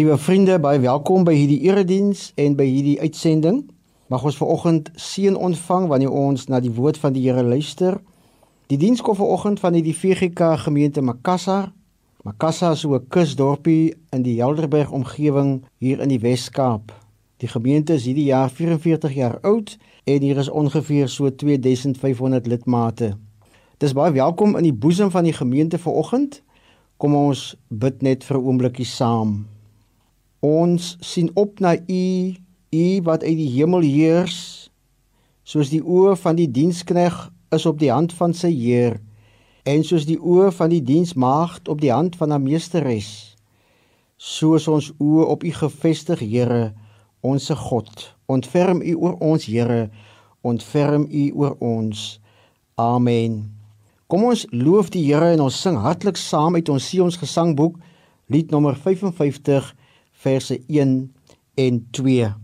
Liewe vriende, baie welkom by hierdie erediens en by hierdie uitsending. Mag ons vanoggend seën ontvang wanneer ons na die woord van die Here luister. Die diens kom vanoggend van die VGK gemeente Makassar. Makassar is 'n kusdorpie in die Helderberg omgewing hier in die Wes-Kaap. Die gemeente is hierdie jaar 44 jaar oud en hier is ongeveer so 2500 lidmate. Dis baie welkom in die boesem van die gemeente vanoggend. Kom ons bid net vir 'n oombliekie saam. Ons sien op na U, U wat uit die hemel heers, soos die oë van die dienskneg is op die hand van sy Heer, en soos die oë van die diensmaagd op die hand van haar meesteres. Soos ons oë op U gefestig, Here, onsse God. Ontferm U oor ons, Here, ontferm U oor ons. Amen. Kom ons loof die Here en ons sing hartlik saam uit ons Sion se gesangboek, lied nommer 55 verse 1 en 2.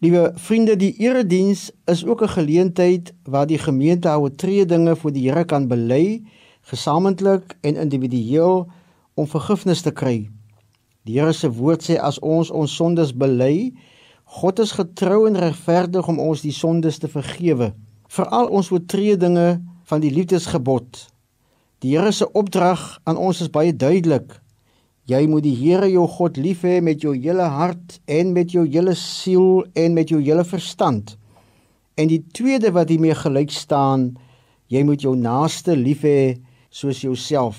Liewe vriende, die erediens is ook 'n geleentheid waar die gemeente hou tree dinge voor die Here kan bely, gesamentlik en individueel om vergifnis te kry. Die Here se woord sê as ons ons sondes bely, God is getrou en regverdig om ons die sondes te vergewe, veral ons oortredinge van die liefdesgebod. Die Here se opdrag aan ons is baie duidelik. Jy moet die Here jou God lief hê met jou hele hart en met jou hele siel en met jou hele verstand. En die tweede wat hiermee gelyk staan, jy moet jou naaste lief hê soos jouself.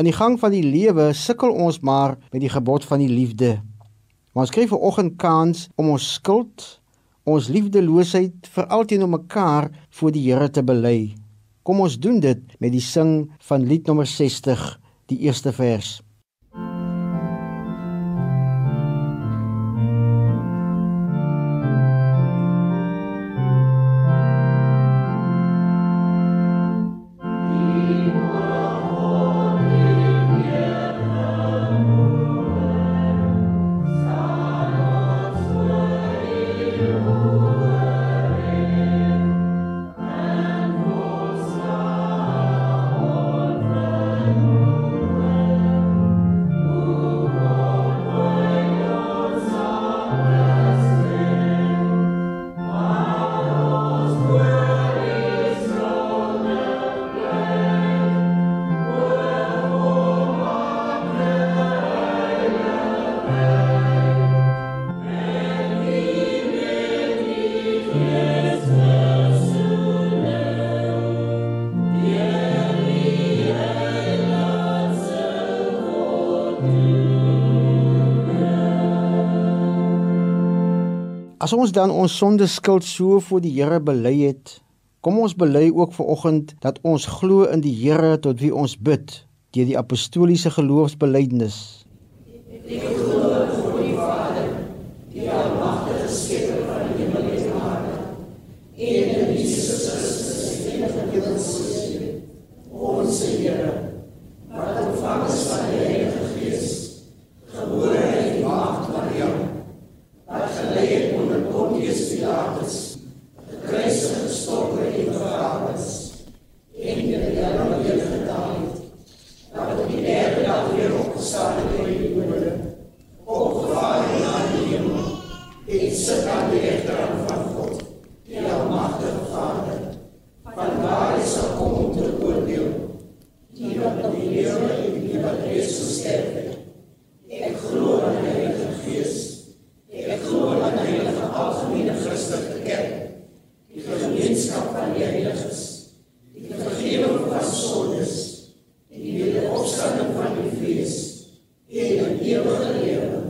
In die gang van die lewe sukkel ons maar met die gebod van die liefde. Maar ons kry vanoggend kans om ons skuld, ons liefdeloosheid vir om mekaar voor die Here te bely. Kom ons doen dit met die sing van lied nommer 60, die eerste vers. As ons dan ons sonde skuld so voor die Here bely het, kom ons bely ook ver oggend dat ons glo in die Here tot wie ons bid deur die apostoliese geloofsbelijdenis. Ek glo in die Vader, die almagtige skepper van die hemel en die aarde, en in Jesus Christus, die enige Seun, ons Here, wat ontvang is van die Heilige Gees, gebore uit die maagd Maria, wat gelei het onder Pontius Pilatus, gekruisig gestorwe en begrawe is, en in die hemel gedaan het, dat op die derde dag weer opgestaan het uit die dode, opgevaar het na die hemel, en sit aan die rechterhand van God, die almachtige Vader, van waar hy sal kom om te oordeel, die wat die lewe en die wat reeds gesterf het. Ek glo in die Heilige Gees, ek glo in die Heilige Algemene Christelike Kerk, die gemeenskap van die heiliges, die vergeving van sondes, die opstanding van die vlees en die ewige lewe.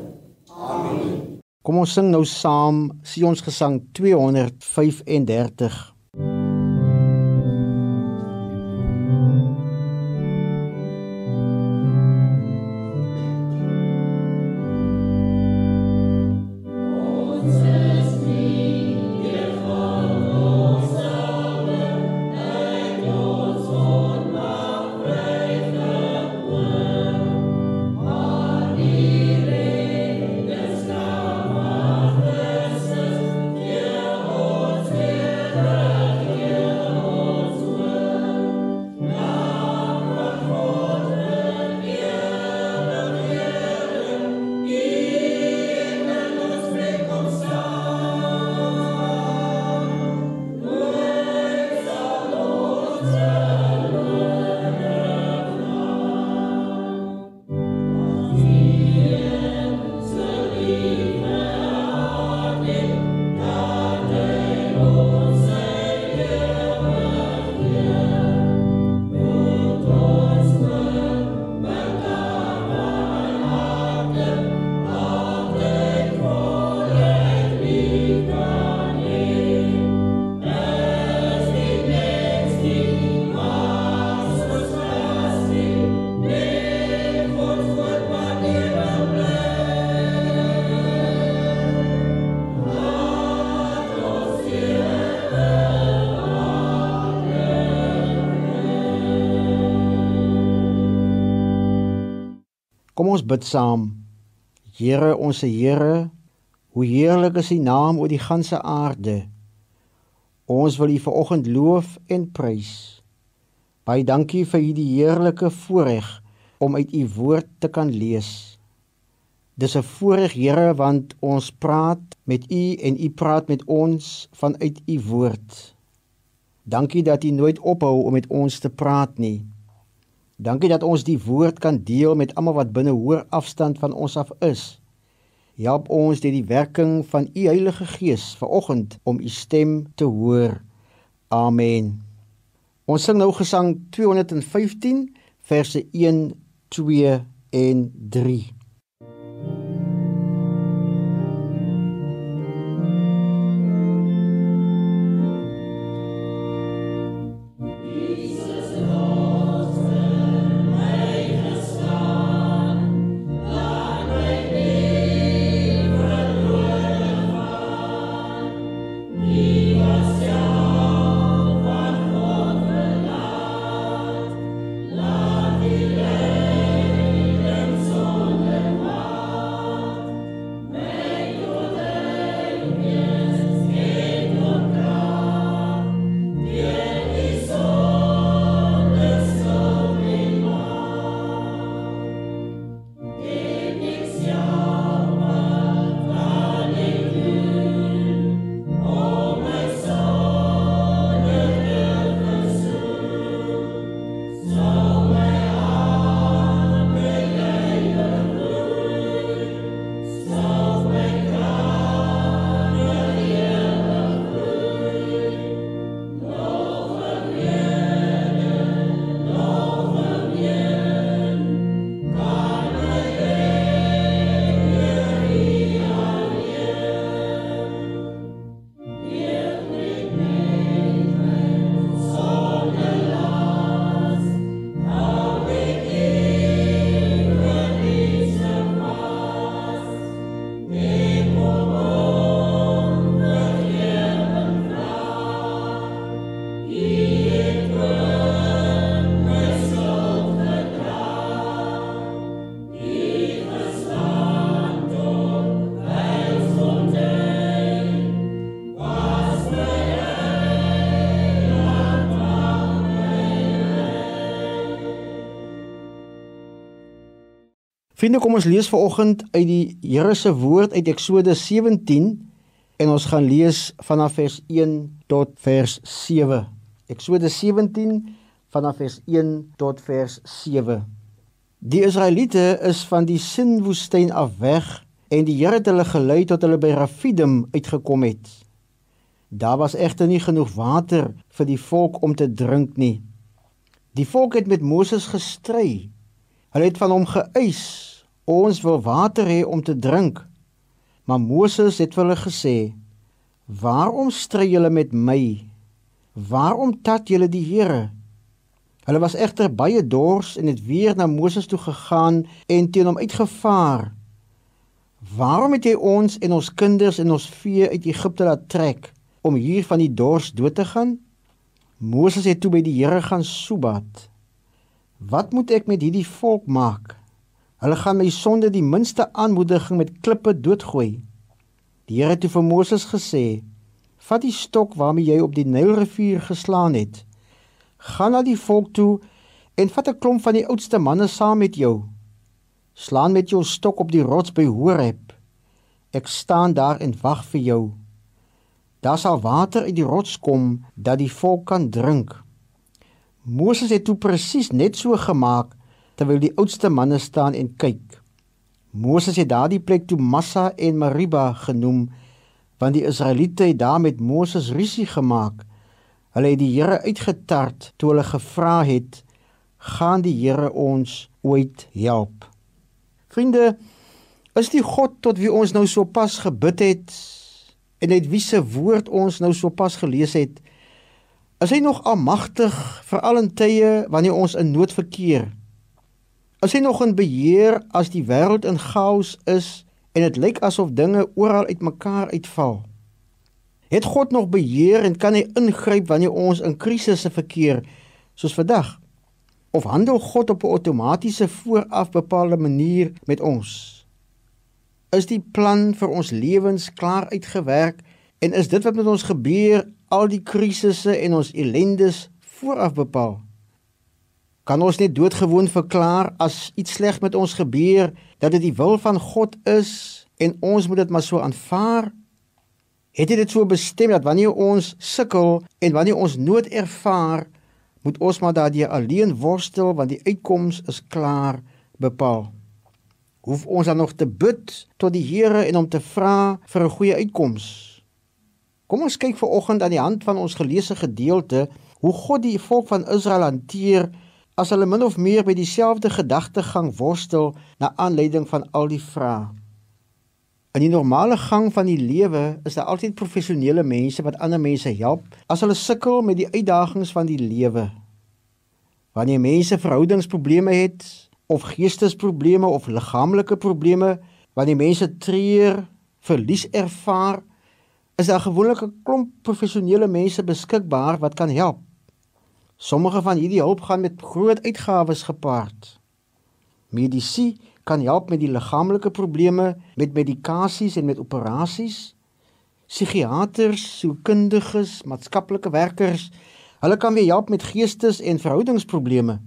Amen. Kom ons sing nou saam Sion's gesang 235. Kom ons bid saam. Here, ons Here, hoe heerlik is U naam oor die ganse aarde. Ons wil U vanoggend loof en prys. Baie dankie vir hierdie heerlike voorreg om uit U woord te kan lees. Dis 'n voorreg, Here, want ons praat met U en U praat met ons vanuit U woord. Dankie dat U nooit ophou om met ons te praat nie. Dankie dat ons die woord kan deel met almal wat binne hoër afstand van ons af is. Help ons deur die werking van u Heilige Gees vanoggend om u stem te hoor. Amen. Ons sing nou gesang 215 verse 1, 2 en 3. Vriende, kom ons lees vanoggend uit die Here se woord uit Eksodus 17 en ons gaan lees vanaf vers 1 tot vers 7. Eksodus 17 vanaf vers 1 tot vers 7. Die Israeliete is van die Sinwoestyn af weg en die Here het hulle gelei tot hulle by Rafidim uitgekom het. Daar was egter nie genoeg water vir die volk om te drink nie. Die volk het met Moses gestry. Hulle het van hom geëis: "Ons wil water hê om te drink." Maar Moses het vir hulle gesê: "Waarom stry julle met my? Waarom tat julle die Here?" Hulle was egter baie dors en het weer na Moses toe gegaan en teen hom uitgevaar. "Waarom het jy ons en ons kinders en ons vee uit Egipte laat trek?" om hier van die dors dood te gaan? Moses het toe by die Here gaan soebat. Wat moet ek met hierdie volk maak? Hulle gaan my sonde die minste aanmoediging met klippe doodgooi. Die Here het toe vir Moses gesê: "Vat die stok waarmee jy op die Nylrivier geslaan het. Gaan na die volk toe en vat 'n klomp van die oudste manne saam met jou. Slaan met jou stok op die rots by Horeb. Ek staan daar en wag vir jou." Daar sal water uit die rots kom dat die volk kan drink. Moses het toe presies net so gemaak terwyl die oudste manne staan en kyk. Moses het daardie plek toe Massa en Mariba genoem want die Israeliete het daar met Moses rusie gemaak. Hulle het die Here uitgetart toe hulle gevra het: "Gaan die Here ons ooit help?" Vriende, is die God tot wie ons nou sopas gebid het en uit wie se woord ons nou sopas gelees het, is hy nog almagtig vir al in tye wanneer ons in nood verkeer. Is hy nog in beheer as die wêreld in chaos is en dit lyk asof dinge oral uitmekaar uitval? Het God nog beheer en kan hy ingryp wanneer ons in krisisse verkeer soos vandag? Of handel God op 'n outomatiese vooraf bepaalde manier met ons? Is die plan vir ons lewens klaar uitgewerk en is dit wat met ons gebeur al die krisisse en ons ellendes vooraf bepaal? Kan ons net doodgewoon verklaar as iets sleg met ons gebeur dat dit die wil van God is en ons moet dit maar so aanvaar? Het dit so bestem dat wanneer ons sukkel en wanneer ons nood ervaar, moet ons maar daardie alleen worstel want die uitkoms is klaar bepaal? hoef ons dan nog te bid tot die Here en om te vra vir 'n goeie uitkoms. Kom ons kyk veraloggend aan die hand van ons geleesde gedeelte hoe God die volk van Israel hanteer as hulle min of meer by dieselfde gedagtegang worstel na aanleiding van al die vrae. In die normale gang van die lewe is daar altyd professionele mense wat ander mense help as hulle sukkel met die uitdagings van die lewe. Wanneer mense verhoudingsprobleme het, of geestesprobleme of liggaamlike probleme wanneer mense treur, verlies ervaar, is daar gewoonlik 'n klomp professionele mense beskikbaar wat kan help. Sommige van hierdie hulp gaan met groot uitgawes gepaard. Medisyne kan help met die liggaamlike probleme met medikasies en met operasies. Psigiaters, sielkundiges, maatskaplike werkers, hulle kan weer help met geestes- en verhoudingsprobleme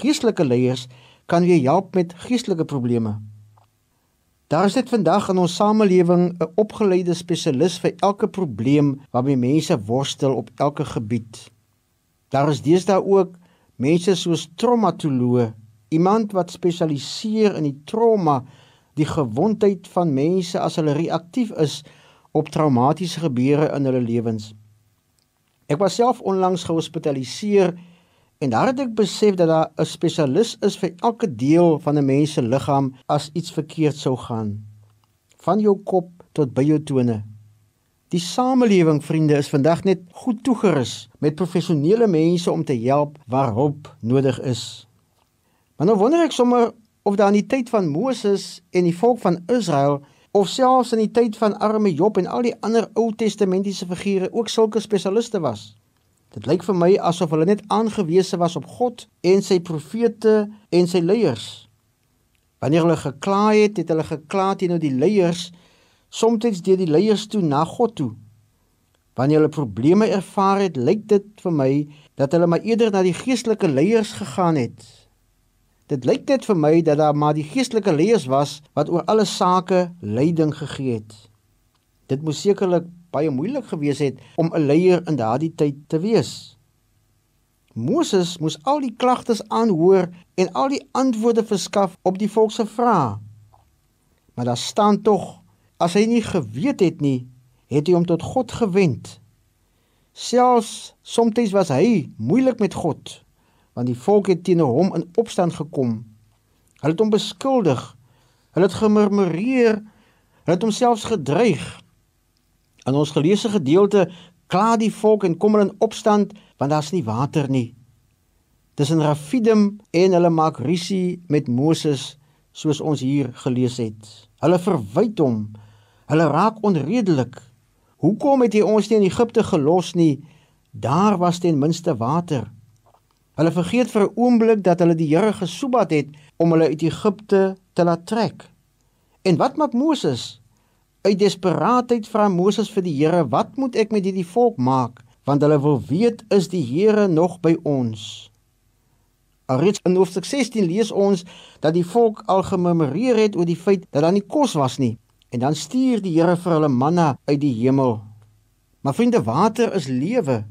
geestelike leiers kan weer help met geestelike probleme. Daar is dit vandag in ons samelewing 'n opgeleide spesialis vir elke probleem waarmee mense worstel op elke gebied. Daar is deesdae ook mense soos traumatoloë, iemand wat spesialiseer in die trauma, die gewondheid van mense as hulle reaktief is op traumatiese gebeure in hulle lewens. Ek was self onlangs gehospitaliseer En daar het ek besef dat daar 'n spesialis is vir elke deel van 'n mens se liggaam as iets verkeerd sou gaan. Van jou kop tot by jou tone. Die samelewing, vriende, is vandag net goed toegerus met professionele mense om te help waar hulp nodig is. Maar nou wonder ek sommer of daar in die tyd van Moses en die volk van Israel of selfs in die tyd van arme Job en al die ander Ou Testamentiese figure ook sulke spesialiste was. Dit lyk vir my asof hulle net aangewese was op God en sy profete en sy leiers. Wanneer hulle gekla het, het hulle gekla teenoor die leiers, soms deur die leiers toe na God toe. Wanneer hulle probleme ervaar het, lyk dit vir my dat hulle maar eerder na die geestelike leiers gegaan het. Dit lyk net vir my dat daar maar die geestelike leiers was wat oor alle sake leiding gegee het. Dit moes sekerlik baie moeilik gewees het om 'n leier in daardie tyd te wees. Moses moes al die klagtes aanhoor en al die antwoorde verskaf op die volk se vrae. Maar daar staan tog as hy nie geweet het nie, het hy hom tot God gewend. Selfs soms was hy moeilik met God want die volk het teen hom in opstand gekom. Hulle het hom beskuldig. Hulle het gemurmureer. Hulle het homself gedreig. In ons geleesde gedeelte kla die volk en kom hulle in opstand want daar's nie water nie. Dis in Rafidim en hulle maak rusie met Moses soos ons hier gelees het. Hulle verwyd hom. Hulle raak onredelik. Hoekom het jy ons nie in Egipte gelos nie? Daar was ten minste water. Hulle vergeet vir 'n oomblik dat hulle die Here gesoebat het om hulle uit Egipte te laat trek. En wat maak Moses? Uit desperaatheid vra Moses vir die Here, "Wat moet ek met hierdie volk maak? Want hulle wil weet is die Here nog by ons?" Alreeds in Hoofstuk 16 lees ons dat die volk al gemurmureer het oor die feit dat daar nie kos was nie. En dan stuur die Here vir hulle manna uit die hemel. Maar vriende, water is lewe.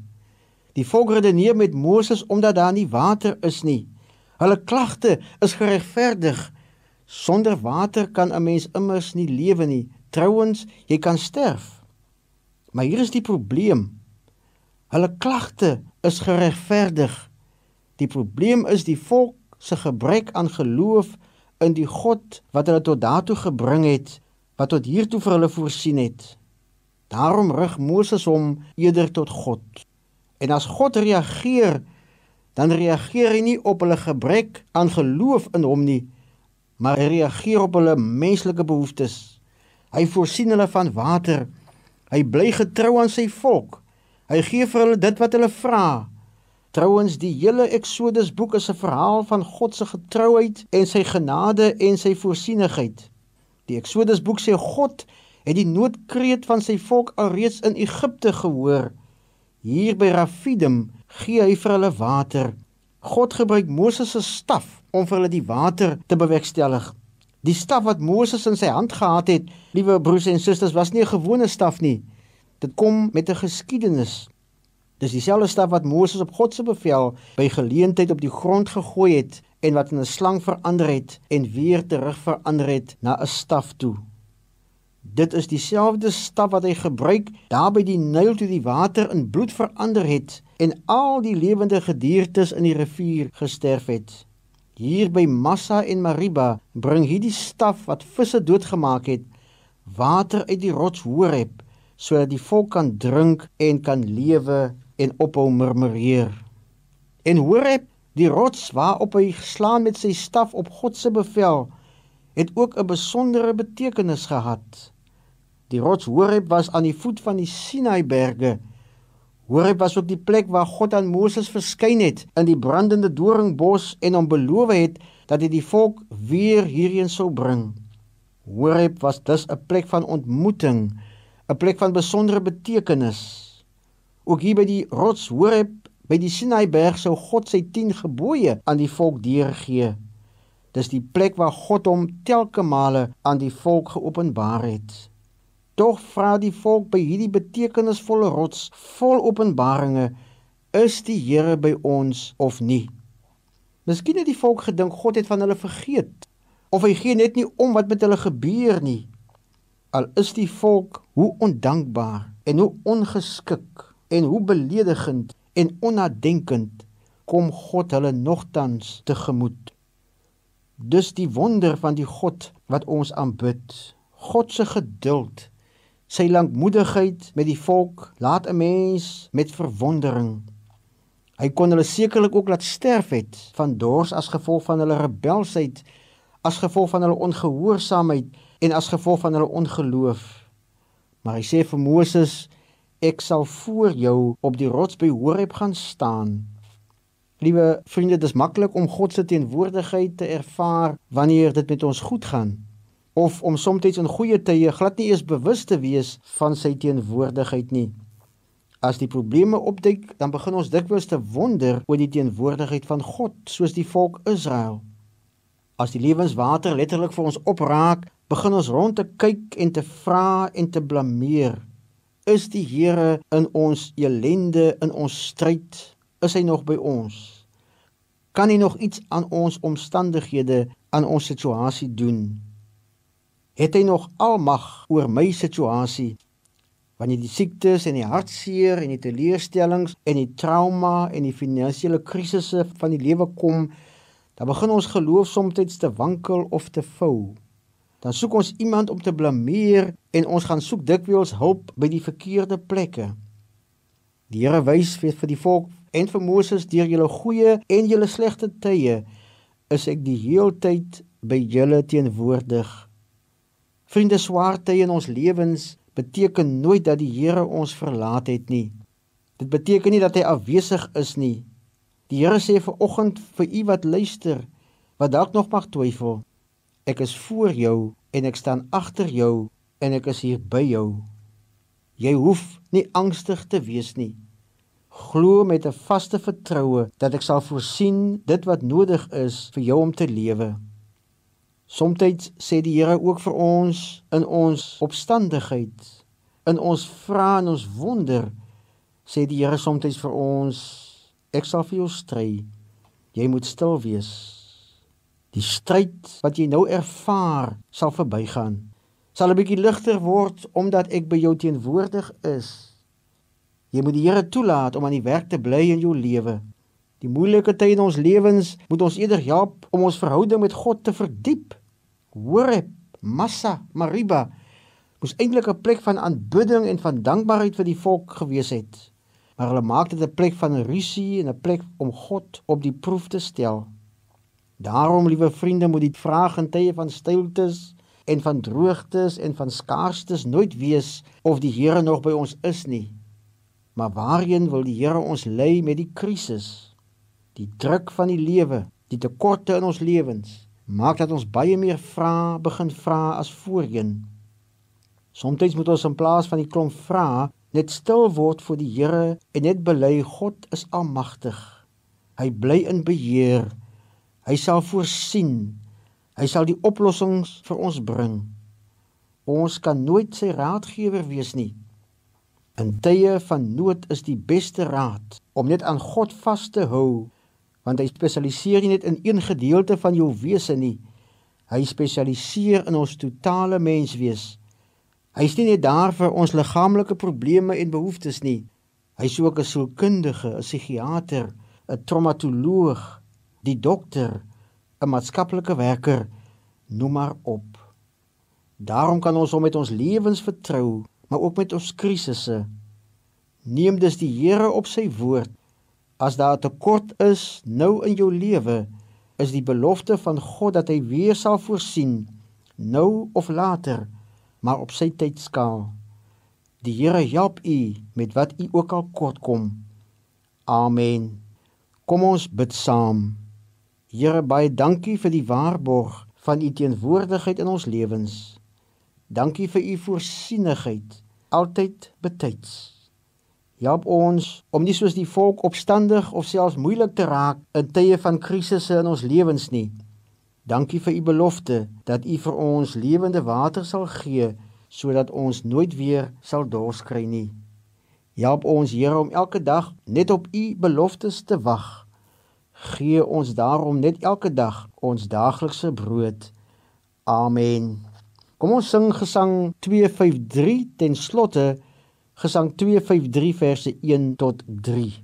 Die volk redeneer met Moses omdat daar nie water is nie. Hulle klagte is geregverdig. Sonder water kan 'n mens immers nie lewe nie. Trouwens, jy kan sterf. Maar hier is die probleem. Hulle klagte is geregverdig. Die probleem is die volk se gebrek aan geloof in die God wat hulle tot daartoe gebring het, wat tot hiertoe vir hulle voorsien het. Daarom rig Moses hom eerder tot God. En as God reageer, dan reageer hy nie op hulle gebrek aan geloof in hom nie, maar hy reageer op hulle menslike behoeftes. Hy voorsien hulle van water. Hy bly getrou aan sy volk. Hy gee vir hulle dit wat hulle vra. Trouwens, die hele Eksodus boek is 'n verhaal van God se getrouheid en sy genade en sy voorsienigheid. Die Eksodus boek sê God het die noodkreet van sy volk alreeds in Egipte gehoor. Hier by Rafidim gee hy vir hulle water. God gebruik Moses se staf om vir hulle die water te bewerkstellig. Die staf wat Moses in sy hand gehad het, liewe broers en susters, was nie 'n gewone staf nie. Dit kom met 'n geskiedenis. Dis dieselfde staf wat Moses op God se bevel by geleentheid op die grond gegooi het en wat in 'n slang verander het en weer terug verander het na 'n staf toe. Dit is dieselfde staf wat hy gebruik daar by die Nyl toe die water in bloed verander het en al die lewende gediertes in die rivier gesterf het. Hier by Massa en Mariba bring hierdie staf wat visse doodgemaak het water uit die rots Horeb sodat die volk kan drink en kan lewe en ophou murmureer. En Horeb, die rots waarop hy geslaan met sy staf op God se bevel, het ook 'n besondere betekenis gehad. Die rots Horeb was aan die voet van die Sinaiberge. Horeb was ook die plek waar God aan Moses verskyn het in die brandende doringbos en hom beloof het dat hy die volk weer hierheen sou bring. Horeb was dus 'n plek van ontmoeting, 'n plek van besondere betekenis. Ook hier by die rots Horeb by die Sinaiberg sou God sy 10 gebooie aan die volk deurgee. Dis die plek waar God hom telke male aan die volk geopenbaar het. Tog vra die volk by hierdie betekenisvolle rots vol openbaringe, is die Here by ons of nie? Miskien het die volk gedink God het van hulle vergeet of hy gee net nie om wat met hulle gebeur nie. Al is die volk hoe ondankbaar en hoe ongeskik en hoe beledigend en onnadenkend kom God hulle nogtans tegemoet. Dus die wonder van die God wat ons aanbid, God se geduld Sy lankmoedigheid met die volk laat 'n mens met verwondering. Hy kon hulle sekerlik ook laat sterf het van dors as gevolg van hulle rebelsheid, as gevolg van hulle ongehoorsaamheid en as gevolg van hulle ongeloof. Maar hy sê vir Moses: "Ek sal voor jou op die rots by Horeb gaan staan." Liewe vriende, dit is maklik om God se teenwoordigheid te ervaar wanneer dit met ons goed gaan of om soms in goeie tye glad nie eens bewus te wees van sy teenwoordigheid nie. As die probleme opduik, dan begin ons dikwels te wonder oor die teenwoordigheid van God, soos die volk Israel. As die lewenswater letterlik vir ons opraak, begin ons rond te kyk en te vra en te blameer. Is die Here in ons elende, in ons stryd? Is hy nog by ons? Kan hy nog iets aan ons omstandighede, aan ons situasie doen? Het hy nog almag oor my situasie? Wanneer die siektes en die hartseer en die teleurstellings en die trauma en die finansiële krisisse van die lewe kom, dan begin ons geloof soms te wankel of te vou. Dan soek ons iemand om te blameer en ons gaan soek dikwels hulp by die verkeerde plekke. Die Here wys vir die volk en vir Moses deur julle goeie en julle slegte tye is ek die heeltyd by julle teenwoordig. Vriende, swaar tye in ons lewens beteken nooit dat die Here ons verlaat het nie. Dit beteken nie dat hy afwesig is nie. Die Here sê vir oggend vir u wat luister, wat dalk nog mag twyfel, ek is voor jou en ek staan agter jou en ek is hier by jou. Jy hoef nie angstig te wees nie. Glo met 'n vaste vertroue dat ek sal voorsien dit wat nodig is vir jou om te lewe. Somstyds sê die Here ook vir ons in ons opstandigheid, in ons vra en ons wonder, sê die Here somstyds vir ons, ek sal vir jou stry. Jy moet stil wees. Die stryd wat jy nou ervaar, sal verbygaan. Sal 'n bietjie ligter word omdat ek by jou teenwoordig is. Jy moet die Here toelaat om aan die werk te bly in jou lewe. Die moeilike tye in ons lewens moet ons eerder help om ons verhouding met God te verdiep. Horeb, Massa, Mariba moes eintlik 'n plek van aanbidding en van dankbaarheid vir die volk gewees het. Maar hulle maak dit 'n plek van rusie en 'n plek om God op die proef te stel. Daarom, liewe vriende, moet die vraag in tye van stiltes en van droogtes en van skaarstes nooit wees of die Here nog by ons is nie. Maar waarheen wil die Here ons lei met die krisis? die druk van die lewe, die tekorte in ons lewens maak dat ons baie meer vra begin vra as voorheen. Somstyds moet ons in plaas van die klomp vra net stil word voor die Here en net bely God is almagtig. Hy bly in beheer. Hy sal voorsien. Hy sal die oplossings vir ons bring. Ons kan nooit sy raadgewer wees nie. In tye van nood is die beste raad om net aan God vas te hou want hy spesialiseer nie net in een gedeelte van jou wese nie. Hy spesialiseer in ons totale menswees. Hy is nie net daar vir ons liggaamlike probleme en behoeftes nie. Hy is ook 'n sielkundige, 'n psigiater, 'n traumatoloog, die dokter, 'n maatskaplike werker, noem maar op. Daarom kan ons hom met ons lewens vertrou, maar ook met ons krisisse. Neem dus die Here op sy woord As daar 'n tekort is nou in jou lewe, is die belofte van God dat hy weer sal voorsien, nou of later, maar op sy tydskaal. Die Here help u met wat u ook al kort kom. Amen. Kom ons bid saam. Here, baie dankie vir die waarborg van u teenwoordigheid in ons lewens. Dankie vir u voorsienigheid, altyd betyds. Help ons om nie soos die volk opstandig of selfs moeilik te raak in tye van krisisse in ons lewens nie. Dankie vir u belofte dat u vir ons lewende water sal gee sodat ons nooit weer sal dors kry nie. Help ons Here om elke dag net op u beloftes te wag. Gee ons daarom net elke dag ons daaglikse brood. Amen. Kom ons sing gesang 253 ten slotte Gesang 253 verse 1 tot 3.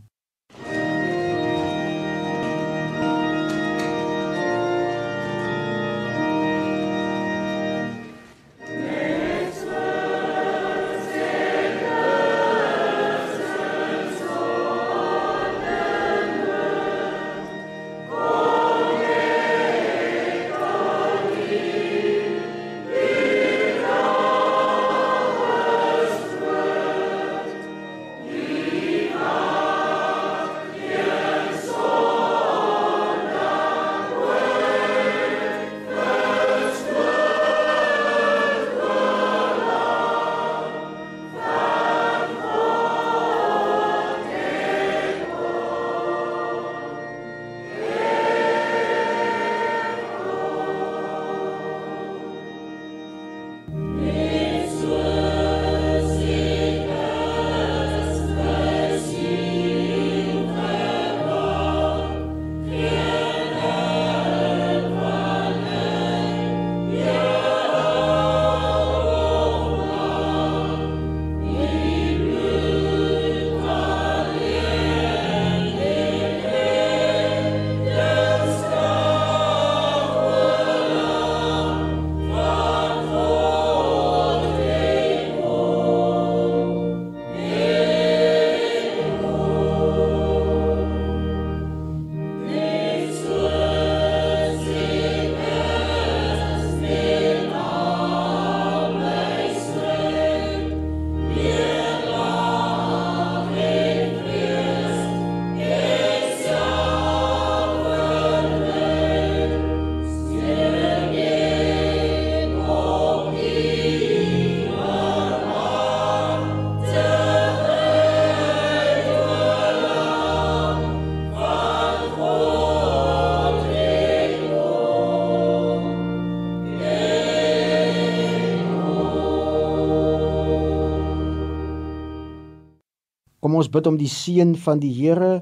Ons bid om die seën van die Here.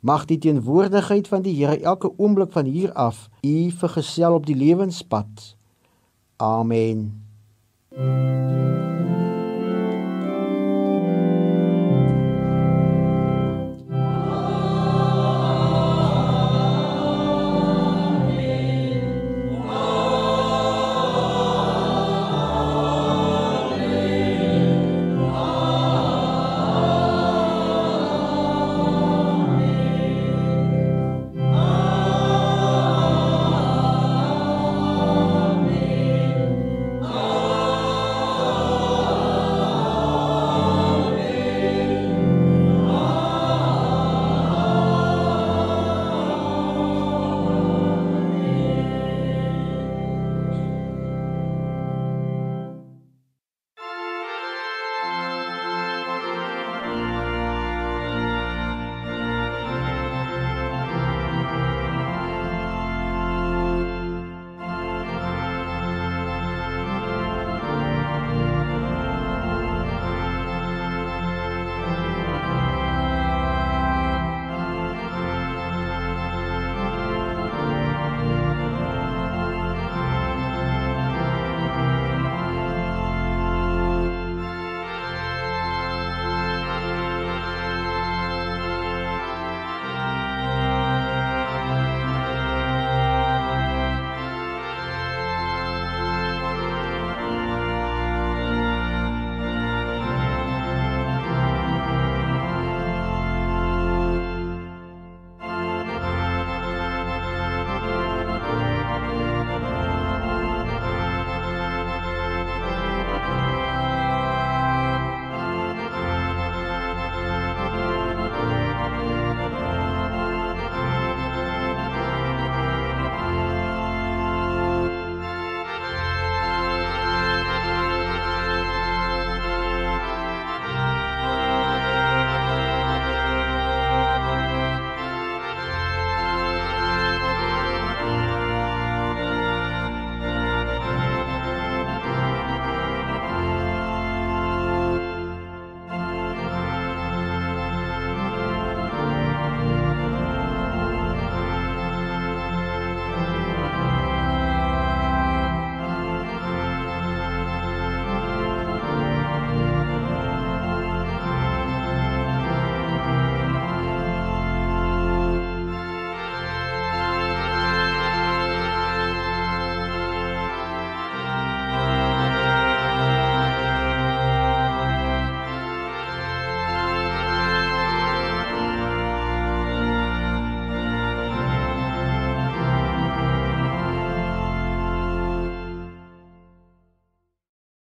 Mag die teenwoordigheid van die Here elke oomblik van hier af u vergesel op die lewenspad. Amen. You.